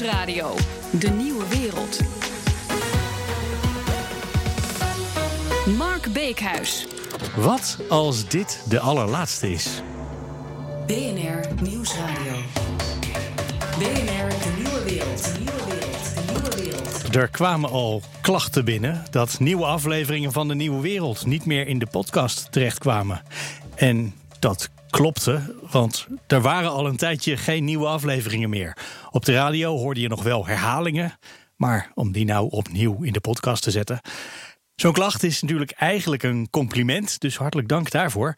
Nieuwsradio. De nieuwe wereld. Mark Beekhuis. Wat als dit de allerlaatste is? BNR Nieuwsradio. BNR De Nieuwe Wereld. De Nieuwe Wereld. De Nieuwe Wereld. Er kwamen al klachten binnen dat nieuwe afleveringen van de Nieuwe Wereld niet meer in de podcast terechtkwamen. En dat klopte, want er waren al een tijdje geen nieuwe afleveringen meer. Op de radio hoorde je nog wel herhalingen, maar om die nou opnieuw in de podcast te zetten. Zo'n klacht is natuurlijk eigenlijk een compliment, dus hartelijk dank daarvoor.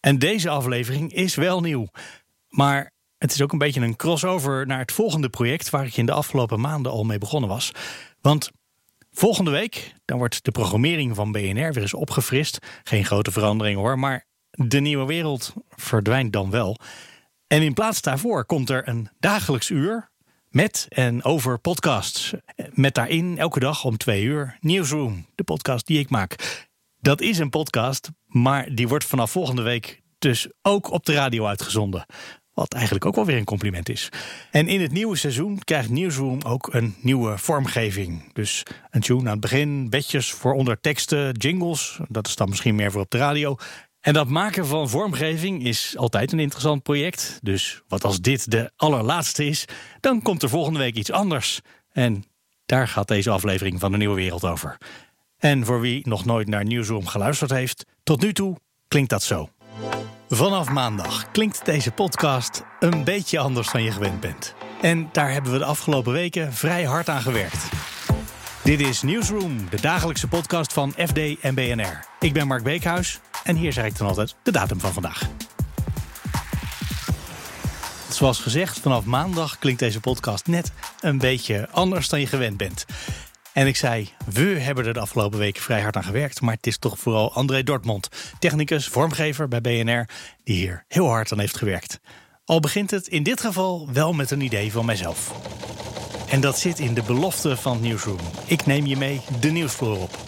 En deze aflevering is wel nieuw. Maar het is ook een beetje een crossover naar het volgende project waar ik in de afgelopen maanden al mee begonnen was. Want volgende week dan wordt de programmering van BNR weer eens opgefrist. Geen grote verandering hoor, maar de nieuwe wereld verdwijnt dan wel. En in plaats daarvoor komt er een dagelijks uur met en over podcasts. Met daarin elke dag om twee uur Newsroom, de podcast die ik maak. Dat is een podcast, maar die wordt vanaf volgende week dus ook op de radio uitgezonden. Wat eigenlijk ook wel weer een compliment is. En in het nieuwe seizoen krijgt Newsroom ook een nieuwe vormgeving. Dus een tune aan het begin, bedjes voor onder teksten, jingles. Dat is dan misschien meer voor op de radio. En dat maken van vormgeving is altijd een interessant project. Dus wat als dit de allerlaatste is, dan komt er volgende week iets anders. En daar gaat deze aflevering van de Nieuwe Wereld over. En voor wie nog nooit naar Newsroom geluisterd heeft, tot nu toe klinkt dat zo. Vanaf maandag klinkt deze podcast een beetje anders dan je gewend bent. En daar hebben we de afgelopen weken vrij hard aan gewerkt. Dit is Newsroom, de dagelijkse podcast van FD en BNR. Ik ben Mark Beekhuis en hier zeg ik dan altijd de datum van vandaag. Zoals gezegd, vanaf maandag klinkt deze podcast net een beetje anders dan je gewend bent. En ik zei, we hebben er de afgelopen weken vrij hard aan gewerkt. Maar het is toch vooral André Dortmund, technicus, vormgever bij BNR, die hier heel hard aan heeft gewerkt. Al begint het in dit geval wel met een idee van mijzelf. En dat zit in de belofte van Newsroom. Ik neem je mee de nieuwsvloer op.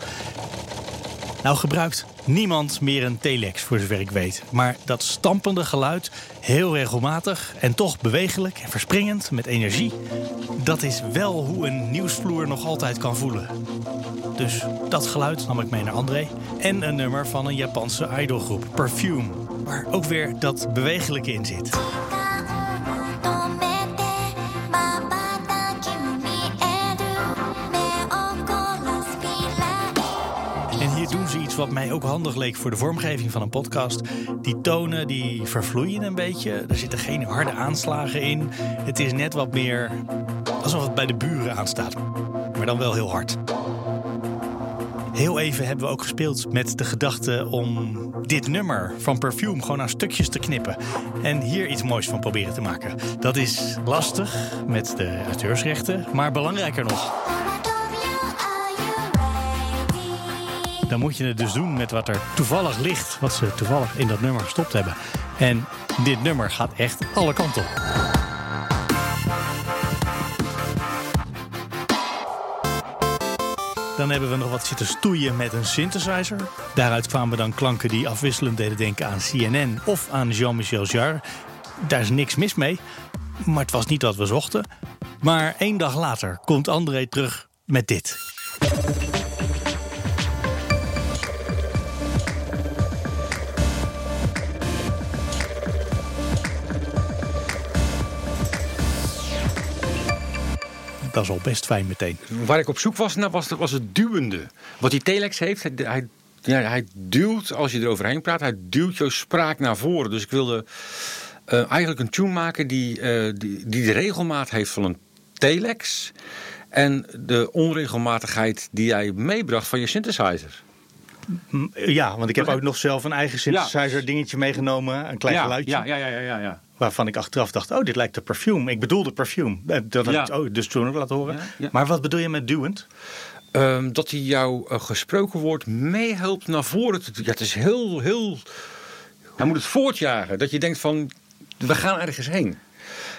Nou gebruikt niemand meer een telex, voor zover ik weet. Maar dat stampende geluid, heel regelmatig en toch bewegelijk en verspringend met energie... dat is wel hoe een nieuwsvloer nog altijd kan voelen. Dus dat geluid nam ik mee naar André. En een nummer van een Japanse idolgroep, Perfume. Waar ook weer dat bewegelijke in zit. Wat mij ook handig leek voor de vormgeving van een podcast. Die tonen die vervloeien een beetje. Er zitten geen harde aanslagen in. Het is net wat meer alsof het bij de buren aanstaat. Maar dan wel heel hard. Heel even hebben we ook gespeeld met de gedachte om dit nummer van Perfume gewoon aan stukjes te knippen. En hier iets moois van proberen te maken. Dat is lastig met de auteursrechten, maar belangrijker nog. Dan moet je het dus doen met wat er toevallig ligt. Wat ze toevallig in dat nummer gestopt hebben. En dit nummer gaat echt alle kanten op. Dan hebben we nog wat zitten stoeien met een synthesizer. Daaruit kwamen dan klanken die afwisselend deden denken aan CNN of aan Jean-Michel Jarre. Daar is niks mis mee, maar het was niet wat we zochten. Maar één dag later komt André terug met dit. Dat is al best fijn meteen. Waar ik op zoek was naar was, was het duwende. Wat die telex heeft, hij, hij, ja, hij duwt als je eroverheen praat, hij duwt jouw spraak naar voren. Dus ik wilde eh, eigenlijk een tune maken die, eh, die, die de regelmaat heeft van een telex. En de onregelmatigheid die jij meebracht van je synthesizer. Mm, Ja, want ik heb ook nog zelf een eigen synthesizer dingetje meegenomen. Een klein ja, geluidje. Ja, ja, ja, ja, ja. Waarvan ik achteraf dacht, oh, dit lijkt op perfume. Ik bedoelde perfume. Eh, Dat had ik oh, dus toen ook laten horen. Maar wat bedoel je met duwend? Ehm, dat hij jouw eh, gesproken woord meehelpt naar voren. te Ja, het is heel, heel... Hij moet het voortjagen. Dat je denkt van, we gaan ergens heen.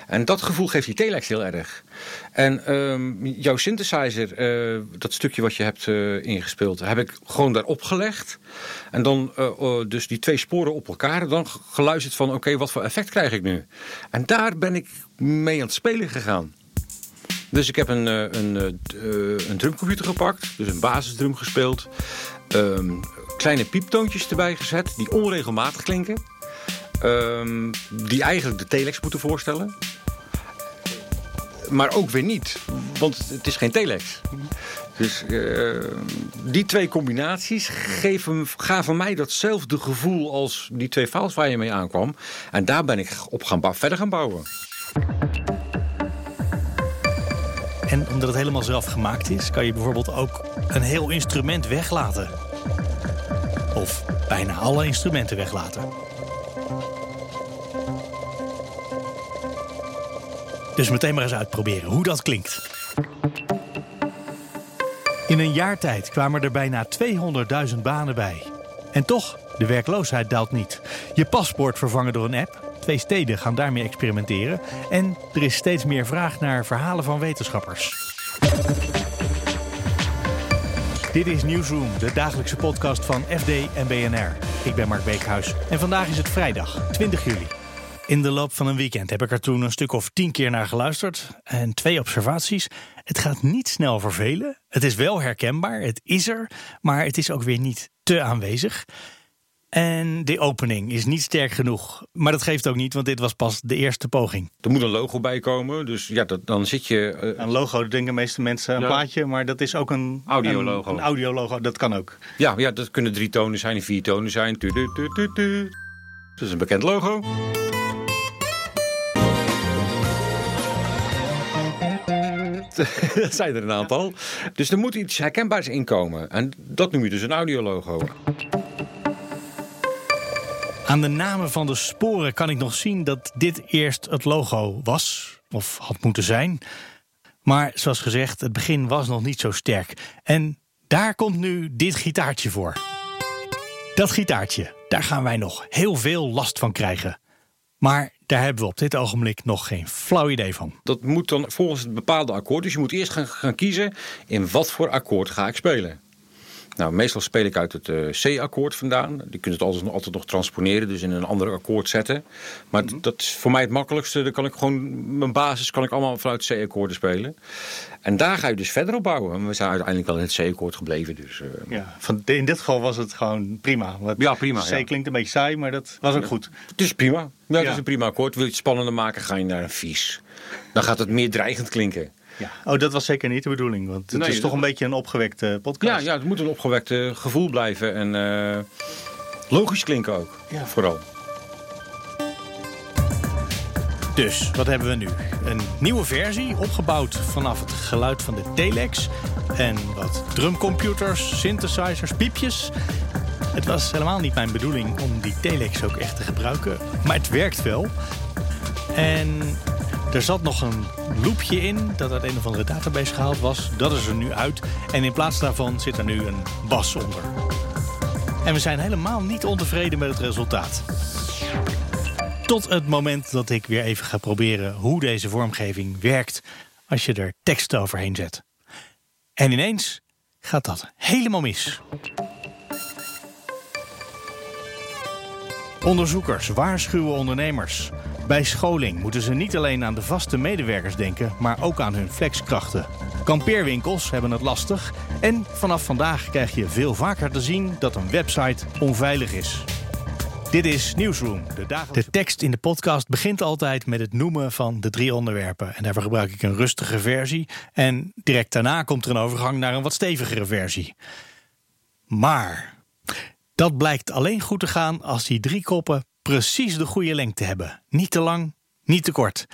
En dat gevoel geeft die telex heel erg. En ehm, jouw synthesizer, eh, dat stukje wat je hebt eh, ingespeeld, heb ik gewoon daarop gelegd. En dan eh, eh, dus die twee sporen op elkaar. Dan geluisterd van, oké, wat voor effect krijg ik nu? En daar ben ik mee aan het spelen gegaan. Dus ik heb een, een, een drumcomputer gepakt, dus een basisdrum gespeeld. Ehm, kleine pieptoontjes erbij gezet, die onregelmatig klinken. Ehm, die eigenlijk de telex moeten voorstellen. Maar ook weer niet, want het is geen telex. Dus eh, die twee combinaties geven, gaven mij datzelfde gevoel als die twee files waar je mee aankwam. En daar ben ik op gaan verder gaan bouwen. En omdat het helemaal zelf gemaakt is, kan je bijvoorbeeld ook een heel instrument weglaten. Of bijna alle instrumenten weglaten. Dus meteen maar eens uitproberen hoe dat klinkt. In een jaar tijd kwamen er bijna 200.000 banen bij. En toch, de werkloosheid daalt niet. Je paspoort vervangen door een app. Twee steden gaan daarmee experimenteren. En er is steeds meer vraag naar verhalen van wetenschappers. Dit is Nieuwsroom, de dagelijkse podcast van FD en BNR. Ik ben Mark Beekhuis en vandaag is het vrijdag, 20 juli. In de loop van een weekend heb ik er toen een stuk of tien keer naar geluisterd. En twee observaties. Het gaat niet snel vervelen. Het is wel herkenbaar, het is er, maar het is ook weer niet te aanwezig. En de opening is niet sterk genoeg. Maar dat geeft ook niet, want dit was pas de eerste poging. Er moet een logo bij komen, dus ja, dat, dan zit je... eh, Een logo, denken de meeste mensen een Ja. plaatje, maar dat is ook een Audiologo. Een, een audiologo, dat kan ook. ja, ja, dat kunnen drie tonen zijn, vier tonen zijn. Tu, tu, tu. Dat is een bekend logo. Dat zijn er een aantal. Dus er moet iets herkenbaars in komen. En dat noem je dus een audiologo. Aan de namen van de sporen kan ik nog zien dat dit eerst het logo was, of had moeten zijn. Maar zoals gezegd, het begin was nog niet zo sterk. En daar komt nu dit gitaartje voor. Dat gitaartje, daar gaan wij nog heel veel last van krijgen. Maar daar hebben we op dit ogenblik nog geen flauw idee van. Dat moet dan volgens het bepaalde akkoord. Dus je moet eerst gaan, gaan kiezen in wat voor akkoord ga ik spelen. Nou, meestal speel ik uit het eh, C-akkoord vandaan. Je kunt het altijd, altijd nog transponeren, dus in een ander akkoord zetten. Maar Mhm. dat is voor mij het makkelijkste. Dan kan ik gewoon, mijn basis kan ik allemaal vanuit C-akkoorden spelen. En daar ga je dus verder op bouwen. We zijn uiteindelijk wel in het C-akkoord gebleven. Dus, eh, Ja, van, in dit geval was het gewoon prima. Want Ja, prima, C ja. klinkt een beetje saai, maar dat was ook goed. Het is prima. Ja, het Ja. is een prima akkoord. Wil je het spannender maken, ga je naar een vies. Dan gaat het meer dreigend klinken. Ja. Oh, dat was zeker niet de bedoeling. Want het Nee, is toch een beetje een opgewekte podcast. Ja, ja, het moet een opgewekt eh, gevoel blijven en eh, logisch klinken ook. Ja. Vooral. Dus, wat hebben we nu? Een nieuwe versie, opgebouwd vanaf het geluid van de Telex. En wat drumcomputers, synthesizers, piepjes. Het was helemaal niet mijn bedoeling om die Telex ook echt te gebruiken. Maar het werkt wel. En er zat nog een loopje in dat uit een of andere database gehaald was. Dat is er nu uit. En in plaats daarvan zit er nu een bas onder. En we zijn helemaal niet ontevreden met het resultaat. Tot het moment dat ik weer even ga proberen hoe deze vormgeving werkt als je er tekst overheen zet. En ineens gaat dat helemaal mis. Onderzoekers waarschuwen ondernemers. Bij scholing moeten ze niet alleen aan de vaste medewerkers denken, maar ook aan hun flexkrachten. Kampeerwinkels hebben het lastig en vanaf vandaag krijg je veel vaker te zien dat een website onveilig is. Dit is Nieuwsroom, de dagelijkse... De tekst in de podcast begint altijd met het noemen van de drie onderwerpen. En daarvoor gebruik ik een rustige versie. En direct daarna komt er een overgang naar een wat stevigere versie. Maar dat blijkt alleen goed te gaan als die drie koppen precies de goede lengte hebben. Niet te lang, niet te kort.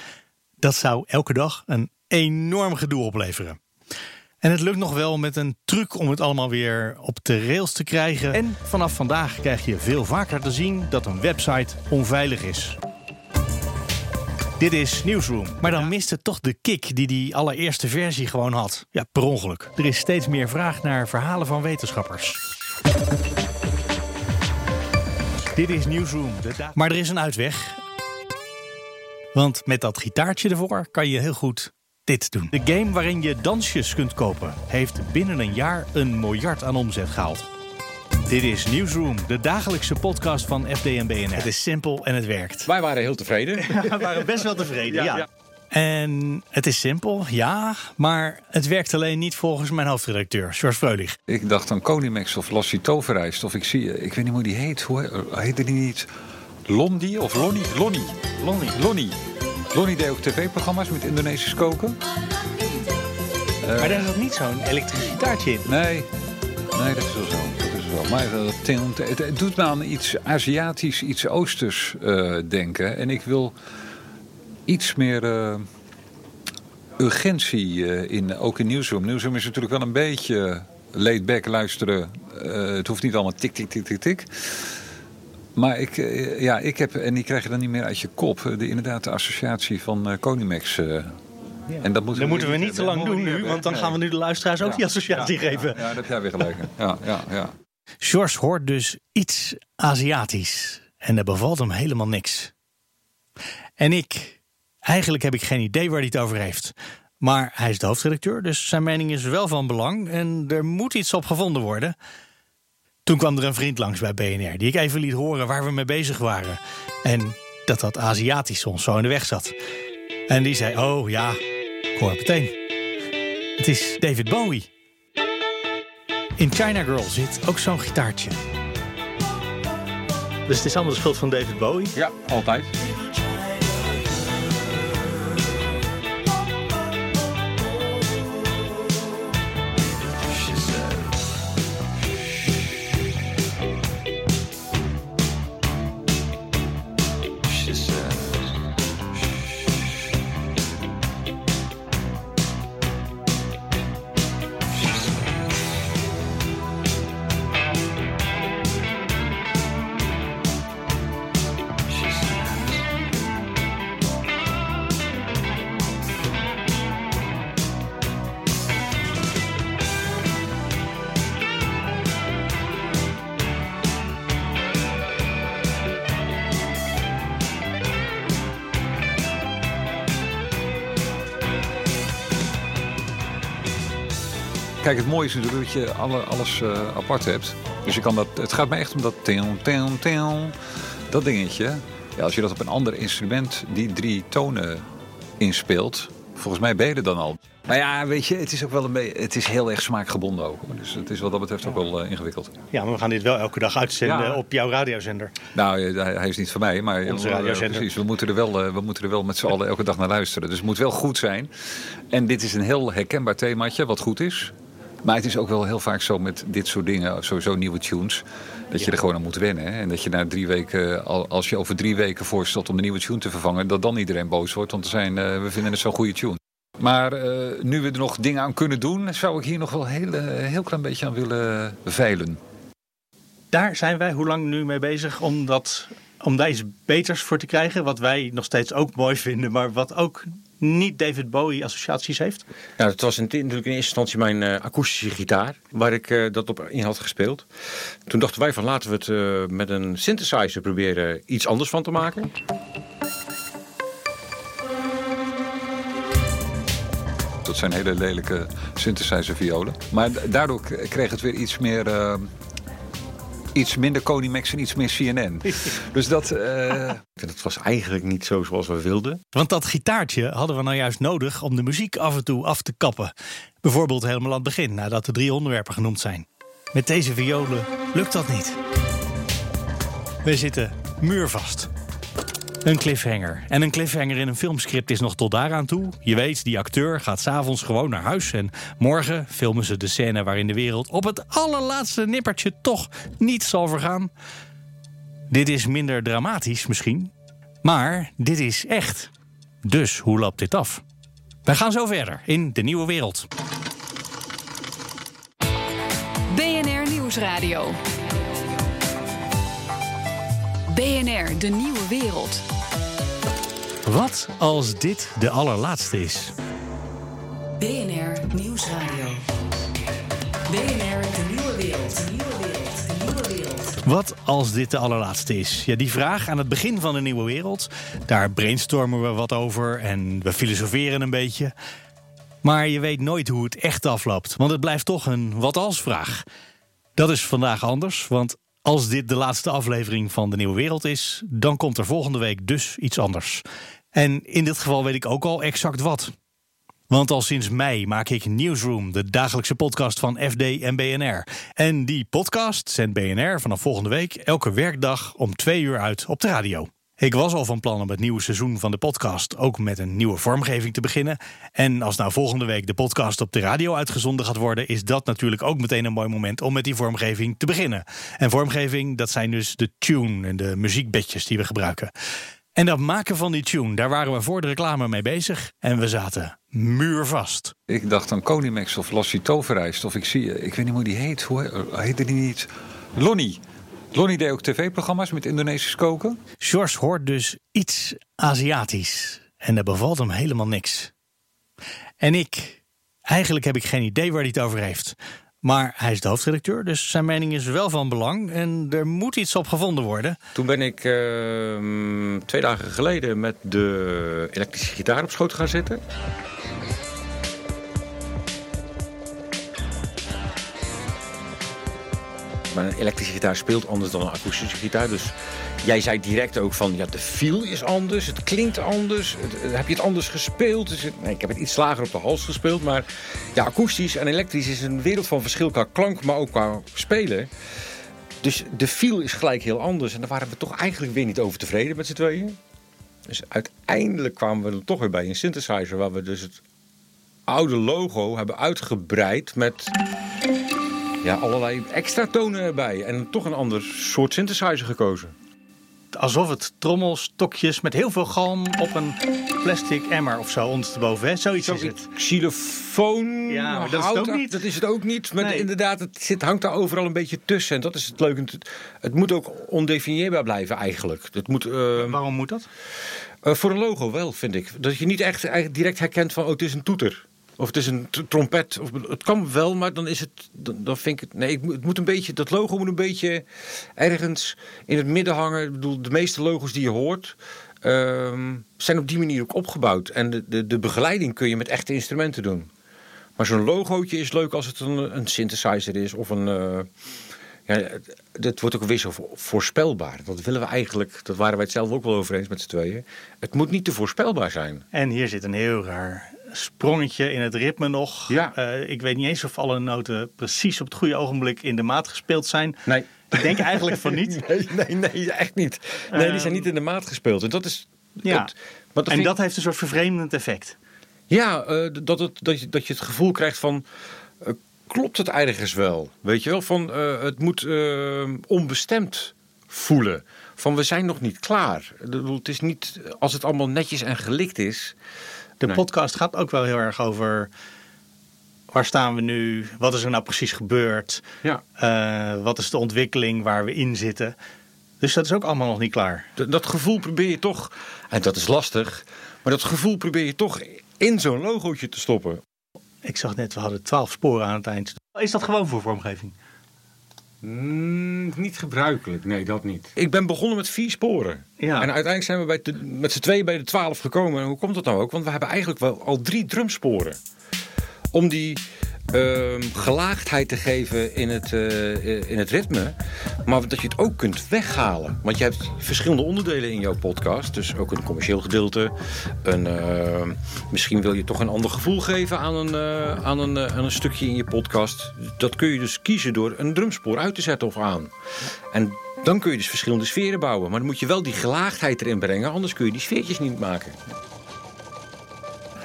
Dat zou elke dag een enorm gedoe opleveren. En het lukt nog wel met een truc om het allemaal weer op de rails te krijgen. En vanaf vandaag krijg je veel vaker te zien dat een website onveilig is. Dit is Nieuwsroom. Maar dan mist het toch de kick die die allereerste versie gewoon had. Ja, per ongeluk. Er is steeds meer vraag naar verhalen van wetenschappers. Dit is Nieuwsroom. de da- Maar er is een uitweg. Want met dat gitaartje ervoor kan je heel goed dit doen. De game waarin je dansjes kunt kopen heeft binnen een jaar een miljard aan omzet gehaald. Dit is Nieuwsroom, de dagelijkse podcast van FD en BNR. Het is simpel en het werkt. Wij waren heel tevreden. We waren best wel tevreden, ja. ja. En het is simpel, ja, maar het werkt alleen niet volgens mijn hoofdredacteur, George Freulich. Ik dacht aan Konimax of Lassie Toverrijst. Of ik zie, ik weet niet hoe die heet. Hoe heette die niet? Londi of Lonnie? Lonnie. Lonnie. Lonnie. Lonnie deed ook tv-programma's met Indonesisch koken. maar daar zat niet zo'n elektrisch gitaartje in. Nee, nee, dat is wel zo. Dat is wel. Maar dat het, het doet me aan iets Aziatisch, iets Oosters eh, denken. En ik wil iets meer eh, urgentie eh, in, ook in Nieuwsroom. Nieuwsroom is natuurlijk wel een beetje laid back luisteren. Eh, het hoeft niet allemaal tik, tik, tik, tik, tik. Maar ik, ja, ik heb, en die krijg je dan niet meer uit je kop, de, inderdaad de associatie van eh Konimax. eh. en dat moeten Dat moeten we niet te lang doen nu, hebben. want dan Nee. gaan we nu de luisteraars ook die associatie geven. Ja, daar heb jij weer gelijk. Ja, ja, ja. George hoort dus iets Aziatisch. En dat bevalt hem helemaal niks. En ik, eigenlijk heb ik geen idee waar hij het over heeft. Maar hij is de hoofdredacteur, dus zijn mening is wel van belang. En er moet iets op gevonden worden. Toen kwam er een vriend langs bij BNR, die ik even liet horen waar we mee bezig waren. En dat dat Aziatisch ons zo in de weg zat. En die zei, oh ja, ik hoor het meteen. Het is David Bowie. In China Girl zit ook zo'n gitaartje. Dus het is allemaal de schuld van David Bowie. Ja, altijd. Kijk, het mooie is natuurlijk dat je alle, alles eh, apart hebt. Dus je kan dat, het gaat me echt om dat teon, teon, teon, dat dingetje. Ja, als je dat op een ander instrument die drie tonen inspeelt, volgens mij ben je er dan al. Maar ja, weet je, het is ook wel een beetje, het is heel erg smaakgebonden ook. Dus het is wat dat betreft ook wel eh, ingewikkeld. Ja, maar we gaan dit wel elke dag uitzenden Ja. op jouw radiozender. Nou, eh, hij is niet van mij, maar Onze radiozender. precies, we moeten er wel, we moeten er wel met z'n allen elke dag naar luisteren. Dus het moet wel goed zijn. En dit is een heel herkenbaar themaatje, wat goed is. Maar het is ook wel heel vaak zo met dit soort dingen, sowieso nieuwe tunes, dat je er gewoon aan moet wennen. hè. En dat je na drie weken, al- als je over drie weken voorstelt om de nieuwe tune te vervangen, dat dan iedereen boos wordt, want zijn, eh, we vinden het zo'n goede tune. Maar eh, nu we er nog dingen aan kunnen doen, zou ik hier nog wel heel, eh, heel klein beetje aan willen veilen. Daar zijn wij hoe lang nu mee bezig om, dat, om daar iets beters voor te krijgen. Wat wij nog steeds ook mooi vinden, maar wat ook niet David Bowie associaties heeft. Ja, het was in, natuurlijk in eerste instantie mijn eh, akoestische gitaar waar ik eh, dat op in had gespeeld. Toen dachten wij van laten we het eh, met een synthesizer proberen iets anders van te maken. Dat zijn hele lelijke synthesizer violen. Maar daardoor kreeg het weer iets meer... iets minder Konimax en iets meer CNN. dus dat... eh, Het was eigenlijk niet zo zoals we wilden. Want dat gitaartje hadden we nou juist nodig om de muziek af en toe af te kappen. Bijvoorbeeld helemaal aan het begin, nadat de drie onderwerpen genoemd zijn. Met deze violen lukt dat niet. We zitten muurvast. Een cliffhanger. En een cliffhanger in een filmscript is nog tot daaraan toe. Je weet, die acteur gaat s'avonds gewoon naar huis. En morgen filmen ze de scène waarin de wereld op het allerlaatste nippertje toch niet zal vergaan. Dit is minder dramatisch misschien. Maar dit is echt. Dus hoe loopt dit af? Wij gaan zo verder in de nieuwe wereld. BNR Nieuwsradio. BNR, de nieuwe wereld. Wat als dit de allerlaatste is? BNR Nieuwsradio. BNR, de nieuwe wereld. De nieuwe wereld. De nieuwe wereld. Wat als dit de allerlaatste is? Ja, die vraag aan het begin van de nieuwe wereld. Daar brainstormen we wat over en we filosoferen een beetje. Maar je weet nooit hoe het echt afloopt, want het blijft toch een wat als vraag. Dat is vandaag anders, want als dit de laatste aflevering van de nieuwe wereld is, dan komt er volgende week dus iets anders. En in dit geval weet ik ook al exact wat. Want al sinds mei maak ik Newsroom, de dagelijkse podcast van FD en BNR. En die podcast zendt BNR vanaf volgende week elke werkdag om twee uur uit op de radio. Ik was al van plan om het nieuwe seizoen van de podcast ook met een nieuwe vormgeving te beginnen. En als nou volgende week de podcast op de radio uitgezonden gaat worden, is dat natuurlijk ook meteen een mooi moment om met die vormgeving te beginnen. En vormgeving, dat zijn dus de tune en de muziekbedjes die we gebruiken. En dat maken van die tune, daar waren we voor de reclame mee bezig. En we zaten muurvast. Ik dacht aan Konimax of Lassie Toverrijst. Of ik zie, ik weet niet hoe die heet. Hoe heette die niet? Lonnie. Lonnie deed ook tv-programma's met Indonesisch koken. George hoort dus iets Aziatisch. En dat bevalt hem helemaal niks. En ik, eigenlijk heb ik geen idee waar hij het over heeft. Maar hij is de hoofdredacteur, dus zijn mening is wel van belang. En er moet iets op gevonden worden. Toen ben ik ehm, twee dagen geleden met de elektrische gitaar op schoot gaan zitten. Maar een elektrische gitaar speelt anders dan een akoestische gitaar. Dus jij zei direct ook van, ja, de feel is anders, het klinkt anders. Het- heb je het anders gespeeld? Dus het- nee, ik heb het iets lager op de hals gespeeld. Maar ja, akoestisch en elektrisch is een wereld van verschil qua klank, maar ook qua spelen. Dus de feel is gelijk heel anders. En daar waren we toch eigenlijk weer niet over tevreden met z'n tweeën. Dus uiteindelijk kwamen we er toch weer bij een synthesizer... waar we dus het oude logo hebben uitgebreid met ja, allerlei extra tonen erbij. En toch een ander soort synthesizer gekozen. Alsof het trommelstokjes met heel veel galm op een plastic emmer of zo ondersteboven. Hè? Zoiets is het. Xylofoon, Ja, maar dat is het ook niet. Dat is het ook niet. Maar Nee. inderdaad, het zit, hangt daar overal een beetje tussen. En dat is het leuke. Het, moet ook ondefinieerbaar blijven eigenlijk. Het moet... eh, Waarom moet dat? Eh, voor een logo wel, vind ik. Dat je niet echt eigenlijk direct herkent van, oh, het is een toeter. Of het is een trompet. Of, het kan wel, maar dan is het. Dan, dan vind ik het. Nee, het moet een beetje. Dat logo moet een beetje ergens in het midden hangen. Ik bedoel, de meeste logos die je hoort. ehm, zijn op die manier ook opgebouwd. En de, de, de begeleiding kun je met echte instrumenten doen. Maar zo'n logootje is leuk als het een, een synthesizer is of een. eh, ja, het- het wordt ook weer zo vo- voorspelbaar. Dat willen we eigenlijk, dat waren wij het zelf ook wel over eens met z'n tweeën. Het moet niet te voorspelbaar zijn. En hier zit een heel raar sprongetje in het ritme nog. Ja. Eh, ik weet niet eens of alle noten precies op het goede ogenblik in de maat gespeeld zijn. Nee. Ik denk eigenlijk van niet. Nee, nee, nee, echt niet. Nee, die zijn niet in de maat gespeeld. En dat is. Ja. dat- En dat heeft een soort vervreemdend effect. Ja, eh, dat, het, dat, je, dat je het gevoel krijgt van. eh, klopt het ergens wel? Weet je wel? Van, het moet onbestemd voelen. Van we zijn nog niet klaar. Het is niet. Als het allemaal netjes en gelikt is. De Nee. podcast gaat ook wel heel erg over waar staan we nu? Wat is er nou precies gebeurd? Ja. Eh, wat is de ontwikkeling waar we in zitten? Dus dat is ook allemaal nog niet klaar. Dat, dat gevoel probeer je toch. En dat is lastig. Maar dat gevoel probeer je toch in zo'n logootje te stoppen. Ik zag net, we hadden twaalf sporen aan het eind. Is dat gewoon voor vormgeving? Mm, niet gebruikelijk, nee, dat niet. Ik ben begonnen met vier sporen. Ja. En uiteindelijk zijn we bij met z'n tweeën bij de twaalf gekomen. En hoe komt dat nou ook? Want we hebben eigenlijk wel al drie drumsporen. Om die ehm, gelaagdheid te geven in het, eh, in het ritme. Maar dat je het ook kunt weghalen. Want je hebt verschillende onderdelen in jouw podcast. Dus ook een commercieel gedeelte. Een, ehm, misschien wil je toch een ander gevoel geven aan een, eh, aan, een, eh, aan een stukje in je podcast. Dat kun je dus kiezen door een drumspoor uit te zetten of aan. En dan kun je dus verschillende sferen bouwen. Maar dan moet je wel die gelaagdheid erin brengen. Anders kun je die sfeertjes niet maken.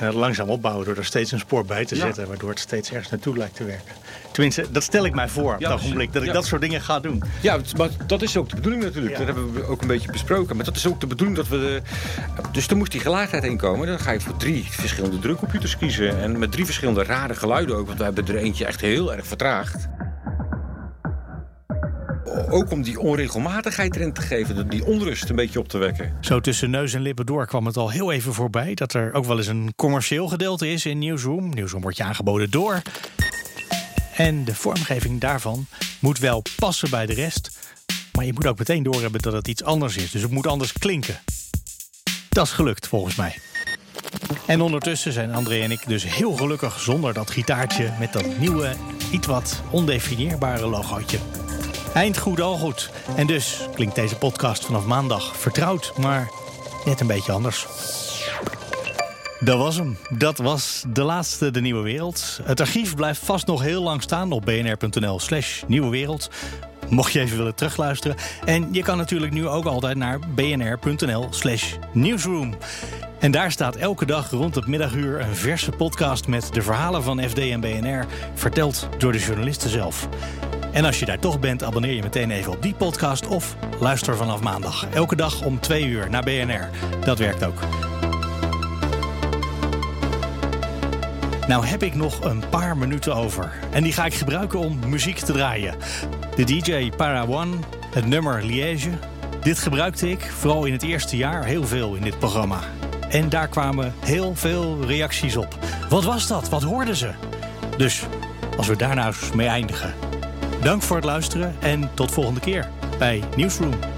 Eh, langzaam opbouwen door er steeds een spoor bij te Ja. zetten. Waardoor het steeds ergens naartoe lijkt te werken. Tenminste, dat stel ik mij voor op Ja, het ogenblik. Dat ik ja. dat soort dingen ga doen. Ja, maar dat is ook de bedoeling natuurlijk. Dat hebben we ook een beetje besproken. Maar dat is ook de bedoeling dat we... De... Dus er moest die gelaagdheid in komen. Dan ga je voor drie verschillende drukcomputers kiezen. En met drie verschillende rare geluiden ook. Want we hebben er eentje echt heel erg vertraagd. Ook om die onregelmatigheid erin te geven. Die onrust een beetje op te wekken. Zo tussen neus en lippen door kwam het al heel even voorbij. Dat er ook wel eens een commercieel gedeelte is in Newsroom. Newsroom wordt je aangeboden door. En de vormgeving daarvan moet wel passen bij de rest. Maar je moet ook meteen doorhebben dat het iets anders is. Dus het moet anders klinken. Dat is gelukt volgens mij. En ondertussen zijn André en ik dus heel gelukkig zonder dat gitaartje met dat nieuwe, iets wat ondefinieerbare logootje. Eind goed, al goed. En dus klinkt deze podcast vanaf maandag vertrouwd, maar net een beetje anders. Dat was hem. Dat was de laatste De Nieuwe Wereld. Het archief blijft vast nog heel lang staan op bnr.nl slash Nieuwe Wereld. Mocht je even willen terugluisteren. En je kan natuurlijk nu ook altijd naar bnr.nl slash Newsroom. En daar staat elke dag rond het middaguur een verse podcast met de verhalen van FD en BNR, verteld door de journalisten zelf. En als je daar toch bent, abonneer je meteen even op die podcast of luister vanaf maandag. Elke dag om twee uur naar BNR. Dat werkt ook. Nou heb ik nog een paar minuten over. En die ga ik gebruiken om muziek te draaien. De DJ Para One, het nummer Liège. Dit gebruikte ik vooral in het eerste jaar heel veel in dit programma. En daar kwamen heel veel reacties op. Wat was dat? Wat hoorden ze? Dus als we daar nou eens mee eindigen. Dank voor het luisteren en tot volgende keer bij Newsroom.